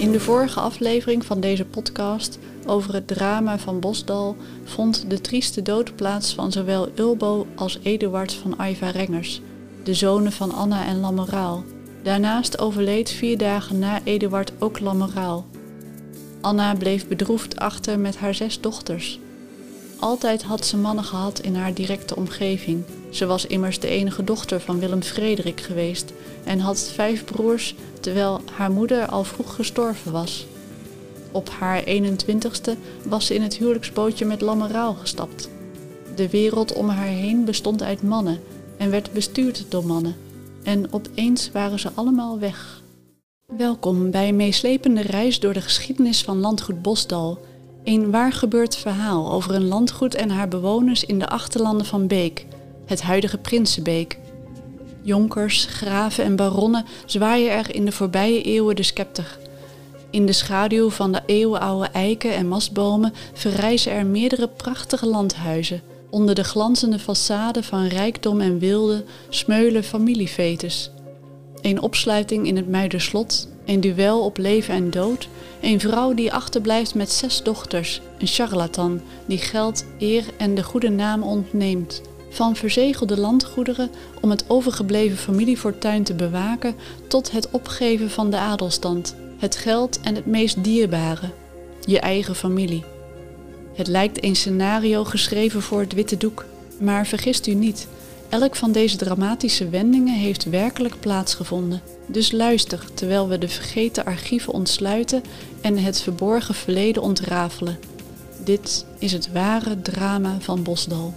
In de vorige aflevering van deze podcast over het drama van Bosdal vond de trieste dood plaats van zowel Ulbo als Eduard van Aiva Rengers, de zonen van Anna en Lamoraal. Daarnaast overleed vier dagen na Eduard ook Lamoraal. Anna bleef bedroefd achter met haar zes dochters. Altijd had ze mannen gehad in haar directe omgeving. Ze was immers de enige dochter van Willem Frederik geweest en had vijf broers, terwijl haar moeder al vroeg gestorven was. Op haar 21ste was ze in het huwelijksbootje met Lammeraal gestapt. De wereld om haar heen bestond uit mannen en werd bestuurd door mannen. En opeens waren ze allemaal weg. Welkom bij een meeslepende reis door de geschiedenis van landgoed Bosdal. Een waar gebeurd verhaal over een landgoed en haar bewoners in de achterlanden van Beek, het huidige Prinsenbeek. Jonkers, graven en baronnen zwaaien er in de voorbije eeuwen de scepter. In de schaduw van de eeuwenoude eiken en mastbomen verrijzen er meerdere prachtige landhuizen. Onder de glanzende façade van rijkdom en wilde smeulen familievetes. Een opsluiting in het Muiderslot, een duel op leven en dood, een vrouw die achterblijft met zes dochters, een charlatan die geld, eer en de goede naam ontneemt. Van verzegelde landgoederen om het overgebleven familiefortuin te bewaken tot het opgeven van de adelstand, het geld en het meest dierbare, je eigen familie. Het lijkt een scenario geschreven voor het witte doek, maar vergist u niet. Elk van deze dramatische wendingen heeft werkelijk plaatsgevonden. Dus luister terwijl we de vergeten archieven ontsluiten en het verborgen verleden ontrafelen. Dit is het ware drama van Bosdal.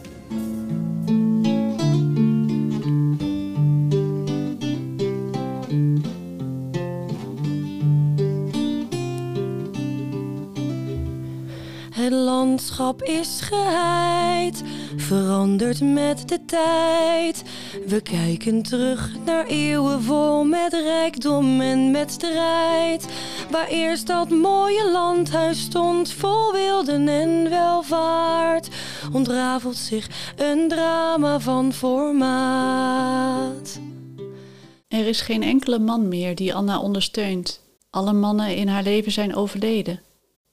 Het landschap is geheid, verandert met de tijd. We kijken terug naar eeuwen vol met rijkdom en met strijd. Waar eerst dat mooie landhuis stond, vol wilden en welvaart, ontrafelt zich een drama van formaat. Er is geen enkele man meer die Anna ondersteunt. Alle mannen in haar leven zijn overleden.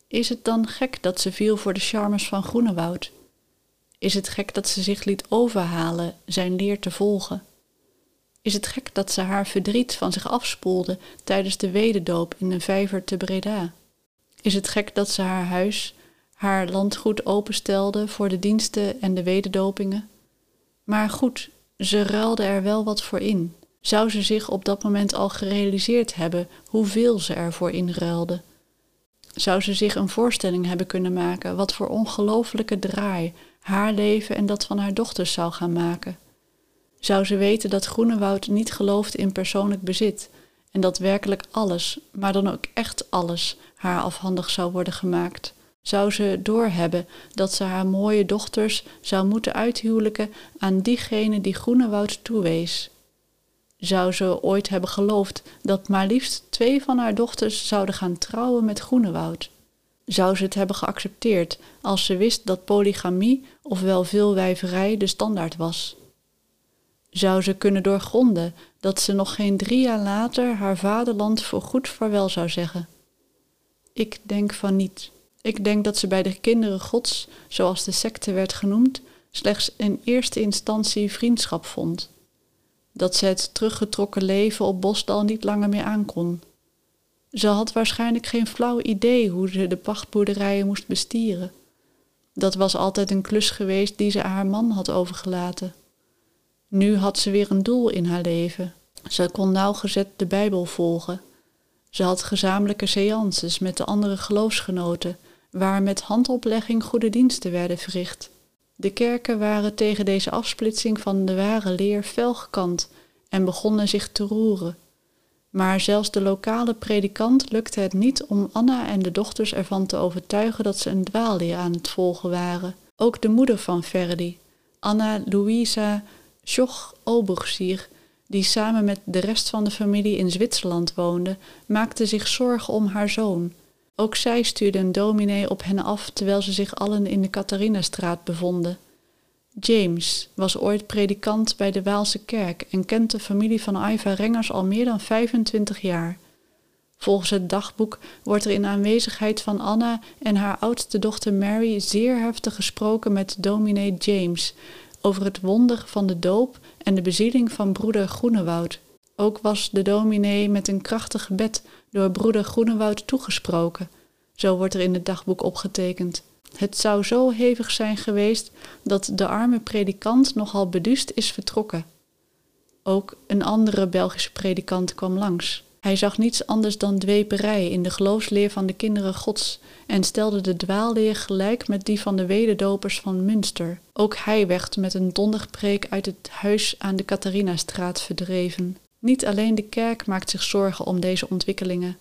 Is het dan gek dat ze viel voor de charmes van Groenewoud? Is het gek dat ze zich liet overhalen zijn leer te volgen? Is het gek dat ze haar verdriet van zich afspoelde tijdens de wededoop in een vijver te Breda? Is het gek dat ze haar huis, haar landgoed openstelde voor de diensten en de wededopingen? Maar goed, ze ruilde er wel wat voor in. Zou ze zich op dat moment al gerealiseerd hebben hoeveel ze ervoor inruilde? zou ze zich een voorstelling hebben kunnen maken wat voor ongelofelijke draai haar leven en dat van haar dochters zou gaan maken. Zou ze weten dat Groenewoud niet gelooft in persoonlijk bezit en dat werkelijk alles, maar dan ook echt alles, haar afhandig zou worden gemaakt. Zou ze doorhebben dat ze haar mooie dochters zou moeten uithuwelijken aan diegene die Groenewoud toewees zou ze ooit hebben geloofd dat maar liefst twee van haar dochters zouden gaan trouwen met Groenewoud? Zou ze het hebben geaccepteerd als ze wist dat polygamie, ofwel veelwijverij, de standaard was? Zou ze kunnen doorgronden dat ze nog geen drie jaar later haar vaderland voor goed vaarwel zou zeggen? Ik denk van niet. Ik denk dat ze bij de kinderen Gods, zoals de secte werd genoemd, slechts in eerste instantie vriendschap vond dat ze het teruggetrokken leven op Bosdal niet langer meer aankon. Ze had waarschijnlijk geen flauw idee hoe ze de pachtboerderijen moest bestieren. Dat was altijd een klus geweest die ze aan haar man had overgelaten. Nu had ze weer een doel in haar leven. Ze kon nauwgezet de Bijbel volgen. Ze had gezamenlijke seances met de andere geloofsgenoten, waar met handoplegging goede diensten werden verricht. De kerken waren tegen deze afsplitsing van de ware leer fel gekant en begonnen zich te roeren. Maar zelfs de lokale predikant lukte het niet om Anna en de dochters ervan te overtuigen dat ze een dwaalleer aan het volgen waren. Ook de moeder van Verdi, Anna Louisa Schoch Obersier, die samen met de rest van de familie in Zwitserland woonde, maakte zich zorgen om haar zoon, ook zij stuurde een dominee op hen af terwijl ze zich allen in de Catharinastraat bevonden. James was ooit predikant bij de Waalse kerk en kent de familie van Aiva Rengers al meer dan 25 jaar. Volgens het dagboek wordt er in aanwezigheid van Anna en haar oudste dochter Mary zeer heftig gesproken met dominee James over het wonder van de doop en de bezieling van broeder Groenewoud. Ook was de dominee met een krachtig gebed door broeder Groenewoud toegesproken. Zo wordt er in het dagboek opgetekend. Het zou zo hevig zijn geweest dat de arme predikant nogal beduust is vertrokken. Ook een andere Belgische predikant kwam langs. Hij zag niets anders dan dweperij in de geloofsleer van de kinderen Gods en stelde de dwaalleer gelijk met die van de wederdopers van Münster. Ook hij werd met een donderpreek uit het huis aan de Catharinastraat verdreven. Niet alleen de kerk maakt zich zorgen om deze ontwikkelingen.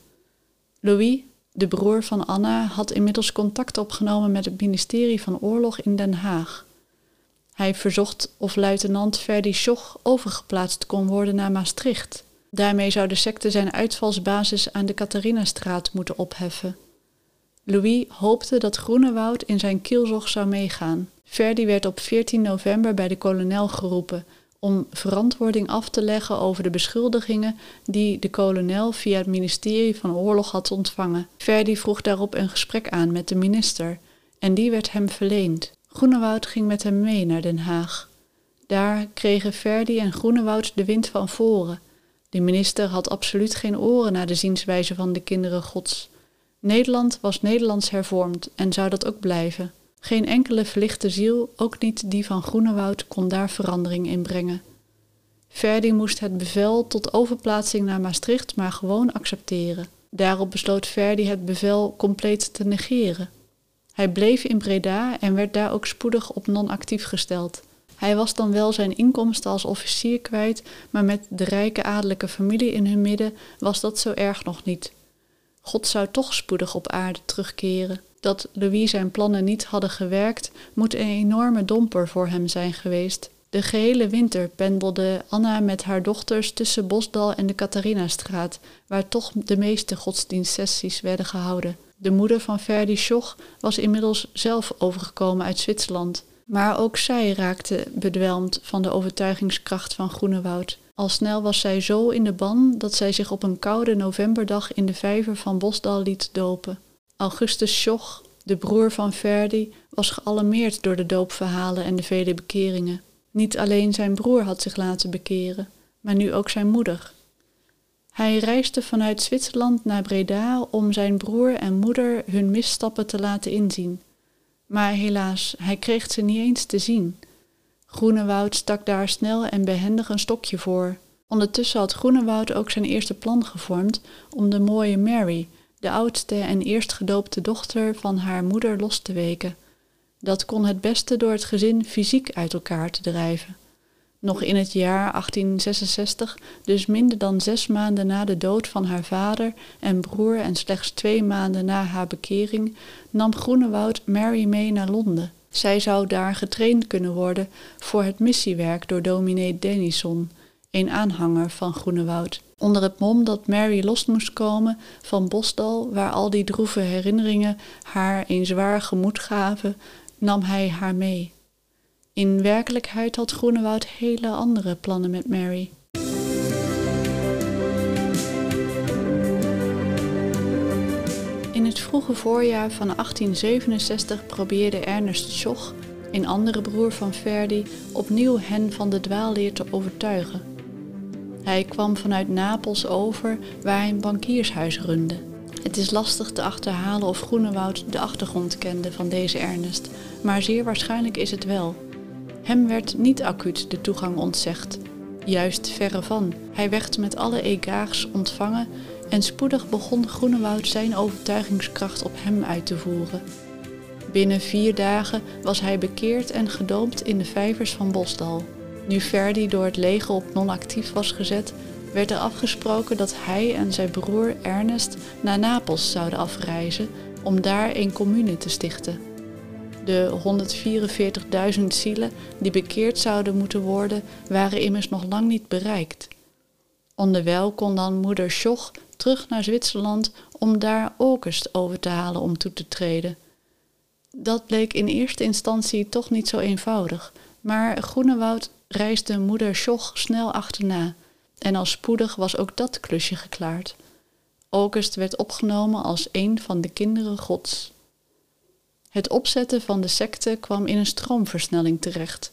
Louis, de broer van Anna, had inmiddels contact opgenomen met het ministerie van Oorlog in Den Haag. Hij verzocht of luitenant Ferdi Schoch overgeplaatst kon worden naar Maastricht. Daarmee zou de secte zijn uitvalsbasis aan de Catharinastraat moeten opheffen. Louis hoopte dat Groenewoud in zijn kielzog zou meegaan. Verdi werd op 14 november bij de kolonel geroepen om verantwoording af te leggen over de beschuldigingen die de kolonel via het ministerie van Oorlog had ontvangen. Verdi vroeg daarop een gesprek aan met de minister en die werd hem verleend. Groenewoud ging met hem mee naar Den Haag. Daar kregen Verdi en Groenewoud de wind van voren de minister had absoluut geen oren naar de zienswijze van de kinderen Gods. Nederland was Nederlands hervormd en zou dat ook blijven. Geen enkele verlichte ziel, ook niet die van Groenewoud, kon daar verandering in brengen. Verdi moest het bevel tot overplaatsing naar Maastricht maar gewoon accepteren. Daarop besloot Verdi het bevel compleet te negeren. Hij bleef in Breda en werd daar ook spoedig op non-actief gesteld. Hij was dan wel zijn inkomsten als officier kwijt, maar met de rijke adellijke familie in hun midden was dat zo erg nog niet. God zou toch spoedig op aarde terugkeren. Dat Louis zijn plannen niet hadden gewerkt, moet een enorme domper voor hem zijn geweest. De gehele winter pendelde Anna met haar dochters tussen Bosdal en de Catharinastraat, waar toch de meeste godsdienstsessies werden gehouden. De moeder van Ferdi Schoch was inmiddels zelf overgekomen uit Zwitserland. Maar ook zij raakte bedwelmd van de overtuigingskracht van Groenewoud. Al snel was zij zo in de ban dat zij zich op een koude novemberdag in de vijver van Bosdal liet dopen. Augustus Schoch, de broer van Verdi, was gealarmeerd door de doopverhalen en de vele bekeringen. Niet alleen zijn broer had zich laten bekeren, maar nu ook zijn moeder. Hij reisde vanuit Zwitserland naar Breda om zijn broer en moeder hun misstappen te laten inzien. Maar helaas, hij kreeg ze niet eens te zien. Groenewoud stak daar snel en behendig een stokje voor. Ondertussen had Groenewoud ook zijn eerste plan gevormd om de mooie Mary, de oudste en eerst gedoopte dochter van haar moeder, los te weken. Dat kon het beste door het gezin fysiek uit elkaar te drijven. Nog in het jaar 1866, dus minder dan zes maanden na de dood van haar vader en broer en slechts twee maanden na haar bekering, nam Groenewoud Mary mee naar Londen. Zij zou daar getraind kunnen worden voor het missiewerk door dominee Denison, een aanhanger van Groenewoud. Onder het mom dat Mary los moest komen van Bosdal, waar al die droeve herinneringen haar een zwaar gemoed gaven, nam hij haar mee. In werkelijkheid had Groenewoud hele andere plannen met Mary. In het vroege voorjaar van 1867 probeerde Ernest Schoch, een andere broer van Verdi, opnieuw hen van de dwaalleer te overtuigen. Hij kwam vanuit Napels over, waar hij een bankiershuis runde. Het is lastig te achterhalen of Groenewoud de achtergrond kende van deze Ernest, maar zeer waarschijnlijk is het wel. Hem werd niet acuut de toegang ontzegd. Juist verre van. Hij werd met alle egaars ontvangen en spoedig begon Groenewoud zijn overtuigingskracht op hem uit te voeren. Binnen vier dagen was hij bekeerd en gedoopt in de vijvers van Bosdal. Nu Verdi door het leger op non-actief was gezet, werd er afgesproken dat hij en zijn broer Ernest naar Napels zouden afreizen om daar een commune te stichten. De 144.000 zielen die bekeerd zouden moeten worden, waren immers nog lang niet bereikt. Onderwijl kon dan moeder Schoch terug naar Zwitserland om daar August over te halen om toe te treden. Dat bleek in eerste instantie toch niet zo eenvoudig, maar Groenewoud reisde moeder Schoch snel achterna en al spoedig was ook dat klusje geklaard. August werd opgenomen als een van de kinderen Gods. Het opzetten van de secte kwam in een stroomversnelling terecht.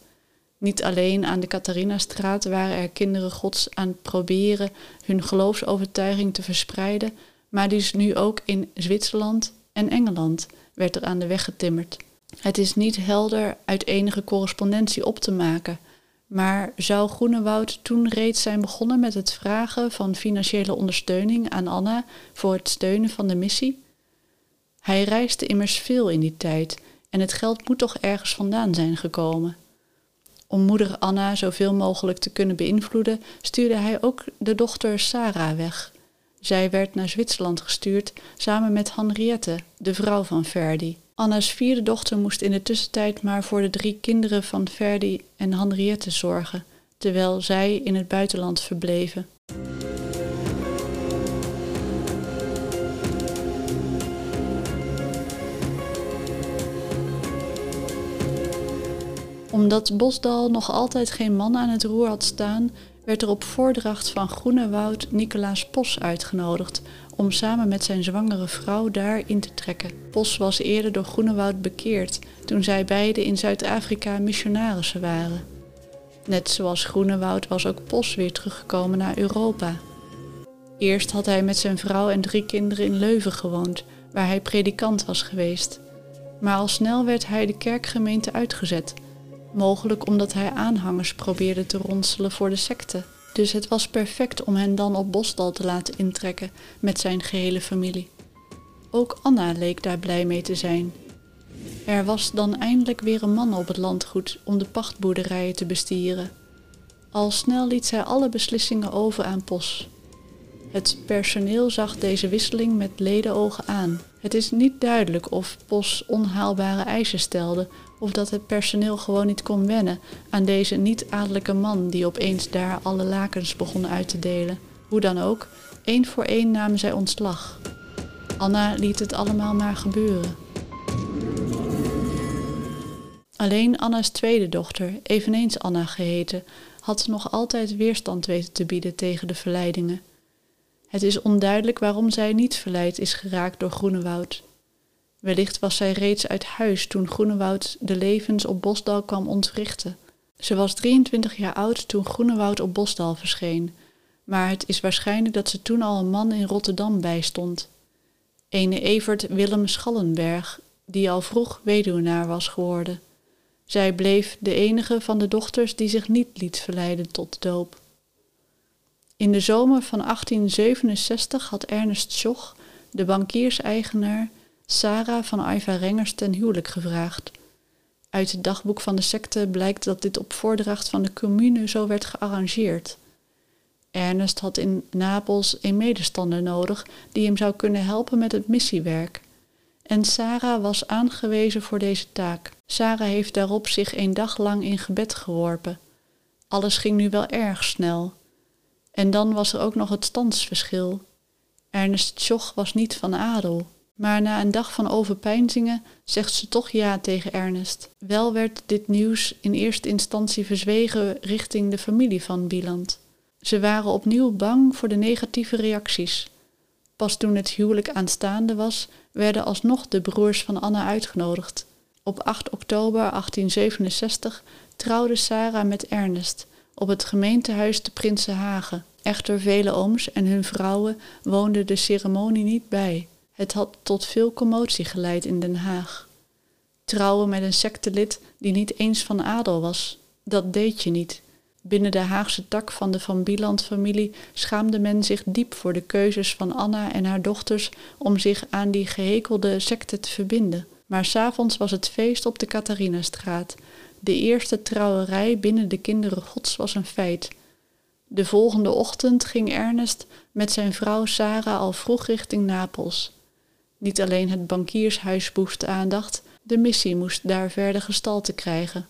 Niet alleen aan de Catharinastraat waren er kinderen Gods aan het proberen hun geloofsovertuiging te verspreiden, maar dus nu ook in Zwitserland en Engeland werd er aan de weg getimmerd. Het is niet helder uit enige correspondentie op te maken, maar zou Groenewoud toen reeds zijn begonnen met het vragen van financiële ondersteuning aan Anna voor het steunen van de missie? Hij reisde immers veel in die tijd en het geld moet toch ergens vandaan zijn gekomen. Om moeder Anna zoveel mogelijk te kunnen beïnvloeden, stuurde hij ook de dochter Sarah weg. Zij werd naar Zwitserland gestuurd samen met Henriette, de vrouw van Verdi. Anna's vierde dochter moest in de tussentijd maar voor de drie kinderen van Verdi en Henriette zorgen, terwijl zij in het buitenland verbleven. Omdat Bosdal nog altijd geen man aan het roer had staan, werd er op voordracht van Groenewoud Nicolaas Pos uitgenodigd om samen met zijn zwangere vrouw daar in te trekken. Pos was eerder door Groenewoud bekeerd toen zij beiden in Zuid-Afrika missionarissen waren. Net zoals Groenewoud was ook Pos weer teruggekomen naar Europa. Eerst had hij met zijn vrouw en drie kinderen in Leuven gewoond, waar hij predikant was geweest. Maar al snel werd hij de kerkgemeente uitgezet mogelijk omdat hij aanhangers probeerde te ronselen voor de secte. Dus het was perfect om hen dan op Bosdal te laten intrekken met zijn gehele familie. Ook Anna leek daar blij mee te zijn. Er was dan eindelijk weer een man op het landgoed om de pachtboerderijen te bestieren. Al snel liet zij alle beslissingen over aan Pos. Het personeel zag deze wisseling met ledenogen aan. Het is niet duidelijk of Pos onhaalbare eisen stelde of dat het personeel gewoon niet kon wennen aan deze niet-adellijke man die opeens daar alle lakens begon uit te delen. Hoe dan ook, één voor één namen zij ontslag. Anna liet het allemaal maar gebeuren. Alleen Anna's tweede dochter, eveneens Anna geheten, had nog altijd weerstand weten te bieden tegen de verleidingen. Het is onduidelijk waarom zij niet verleid is geraakt door Groenewoud. Wellicht was zij reeds uit huis toen Groenewoud de levens op Bosdal kwam ontwrichten. Ze was 23 jaar oud toen Groenewoud op Bosdal verscheen, maar het is waarschijnlijk dat ze toen al een man in Rotterdam bijstond. Ene Evert Willem Schallenberg, die al vroeg weduwnaar was geworden. Zij bleef de enige van de dochters die zich niet liet verleiden tot doop. In de zomer van 1867 had Ernest Schoch, de bankierseigenaar, Sarah van Aiva Rengers ten huwelijk gevraagd. Uit het dagboek van de secte blijkt dat dit op voordracht van de commune zo werd gearrangeerd. Ernest had in Napels een medestander nodig die hem zou kunnen helpen met het missiewerk. En Sarah was aangewezen voor deze taak. Sarah heeft daarop zich een dag lang in gebed geworpen. Alles ging nu wel erg snel. En dan was er ook nog het standsverschil. Ernest Schoch was niet van adel. Maar na een dag van overpeinzingen zegt ze toch ja tegen Ernest. Wel werd dit nieuws in eerste instantie verzwegen richting de familie van Wieland. Ze waren opnieuw bang voor de negatieve reacties. Pas toen het huwelijk aanstaande was, werden alsnog de broers van Anna uitgenodigd. Op 8 oktober 1867 trouwde Sarah met Ernest op het gemeentehuis te Prinsenhagen. Echter vele ooms en hun vrouwen woonden de ceremonie niet bij. Het had tot veel commotie geleid in Den Haag. Trouwen met een sectelid die niet eens van adel was, dat deed je niet. Binnen de Haagse tak van de Van Bieland-familie schaamde men zich diep voor de keuzes van Anna en haar dochters om zich aan die gehekelde secte te verbinden. Maar s'avonds was het feest op de Catharinastraat. De eerste trouwerij binnen de kinderen gods was een feit. De volgende ochtend ging Ernest met zijn vrouw Sarah al vroeg richting Napels. Niet alleen het bankiershuis behoefde aandacht, de missie moest daar verder gestalte krijgen.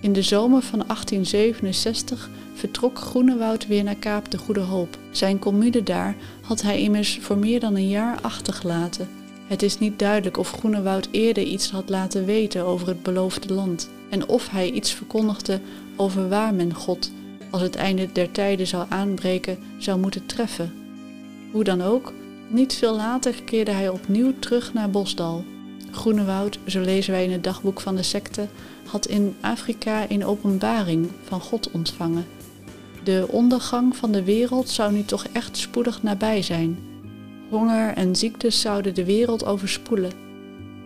In de zomer van 1867 vertrok Groenewoud weer naar Kaap de Goede Hoop. Zijn commune daar had hij immers voor meer dan een jaar achtergelaten. Het is niet duidelijk of Groenewoud eerder iets had laten weten over het beloofde land en of hij iets verkondigde over waar men God, als het einde der tijden zou aanbreken, zou moeten treffen. Hoe dan ook, niet veel later keerde hij opnieuw terug naar Bosdal. Groenewoud, zo lezen wij in het dagboek van de secte, had in Afrika een openbaring van God ontvangen. De ondergang van de wereld zou nu toch echt spoedig nabij zijn. Honger en ziektes zouden de wereld overspoelen.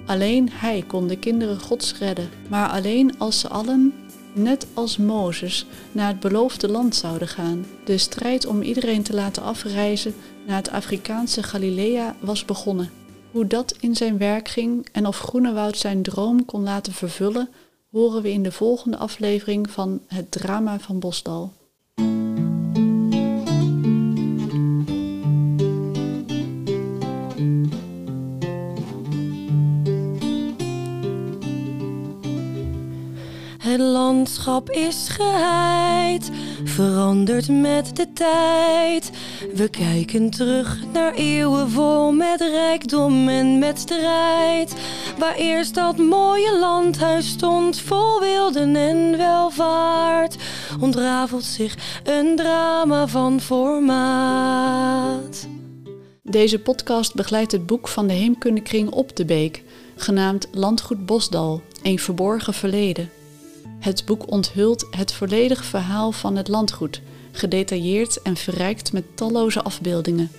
Alleen hij kon de kinderen Gods redden, maar alleen als ze allen, net als Mozes, naar het beloofde land zouden gaan. De strijd om iedereen te laten afreizen naar het Afrikaanse Galilea was begonnen. Hoe dat in zijn werk ging en of Groenewoud zijn droom kon laten vervullen, horen we in de volgende aflevering van Het Drama van Bosdal. Het landschap is geheid, verandert met de tijd. We kijken terug naar eeuwen vol met rijkdom en met strijd. Waar eerst dat mooie landhuis stond, vol wilden en welvaart, ontrafelt zich een drama van formaat. Deze podcast begeleidt het boek van de Heemkundekring Op de Beek, genaamd Landgoed Bosdal, een verborgen verleden. Het boek onthult het volledige verhaal van het landgoed, gedetailleerd en verrijkt met talloze afbeeldingen.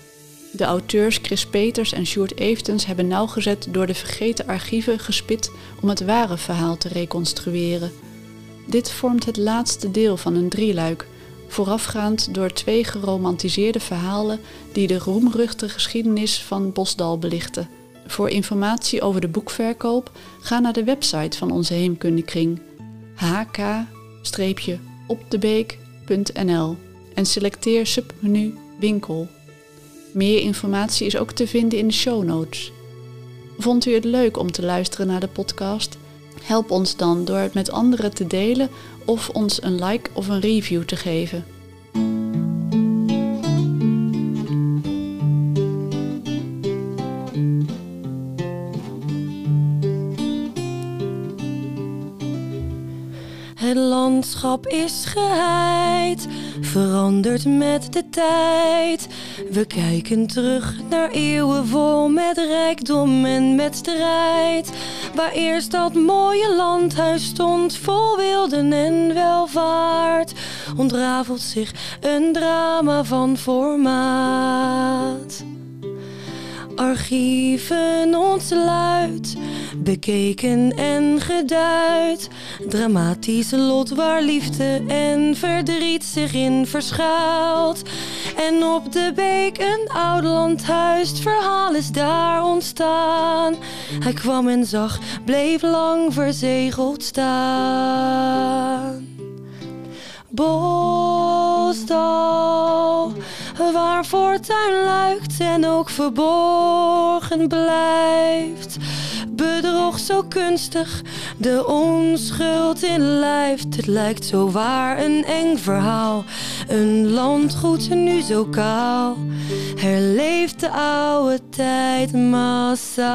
De auteurs Chris Peters en Sjoerd Eventens hebben nauwgezet door de vergeten archieven gespit om het ware verhaal te reconstrueren. Dit vormt het laatste deel van een drieluik, voorafgaand door twee geromantiseerde verhalen die de roemruchte geschiedenis van Bosdal belichten. Voor informatie over de boekverkoop ga naar de website van onze Heemkundekring hk-opdebeek.nl en selecteer submenu winkel. Meer informatie is ook te vinden in de show notes. Vond u het leuk om te luisteren naar de podcast? Help ons dan door het met anderen te delen of ons een like of een review te geven. Is geheid, verandert met de tijd. We kijken terug naar eeuwen vol met rijkdom en met strijd. Waar eerst dat mooie landhuis stond, vol wilden en welvaart, ontrafelt zich een drama van formaat. Archieven ontsluit, bekeken en geduid. Dramatisch lot waar liefde en verdriet zich in verschuilt. En op de beek een oud landhuis, het verhaal is daar ontstaan. Hij kwam en zag, bleef lang verzegeld staan. Bosdal, waar fortuin luikt en ook verborgen blijft. Bedrog zo kunstig, de onschuld in lijft. Het lijkt zo waar een eng verhaal. Een landgoed nu zo kaal. Herleeft de oude tijd massaal.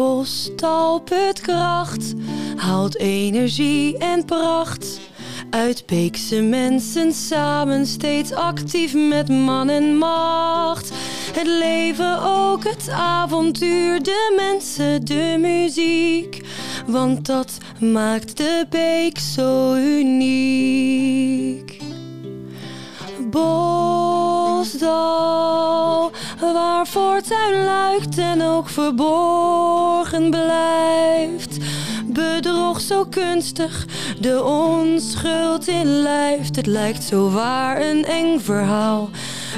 Bostal put kracht, haalt energie en pracht. Uit Beekse mensen samen steeds actief met man en macht. Het leven ook, het avontuur, de mensen, de muziek. Want dat maakt de beek zo uniek. Bosdal, waar fortuin luikt en ook verborgen blijft. Bedrog zo kunstig, de onschuld in lijft. Het lijkt zo waar een eng verhaal.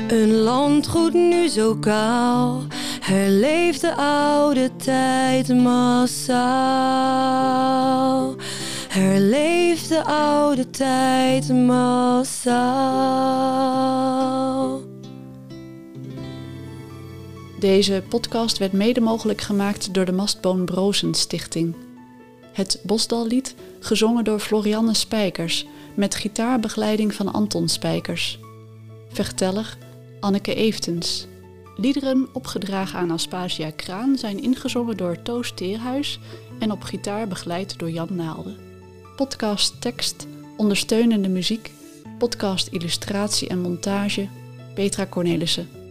Een landgoed nu zo kaal. Herleeft de oude tijd massaal. Herleef de oude tijd massaal. Deze podcast werd mede mogelijk gemaakt door de Mastboom Brozen Stichting. Het Bosdallied gezongen door Florianne Spijkers met gitaarbegeleiding van Anton Spijkers. Verteller Anneke Eftens. Liederen opgedragen aan Aspasia Kraan zijn ingezongen door Toos Teerhuis en op gitaar begeleid door Jan Naalde. Podcast tekst, ondersteunende muziek, podcast illustratie en montage Petra Cornelissen.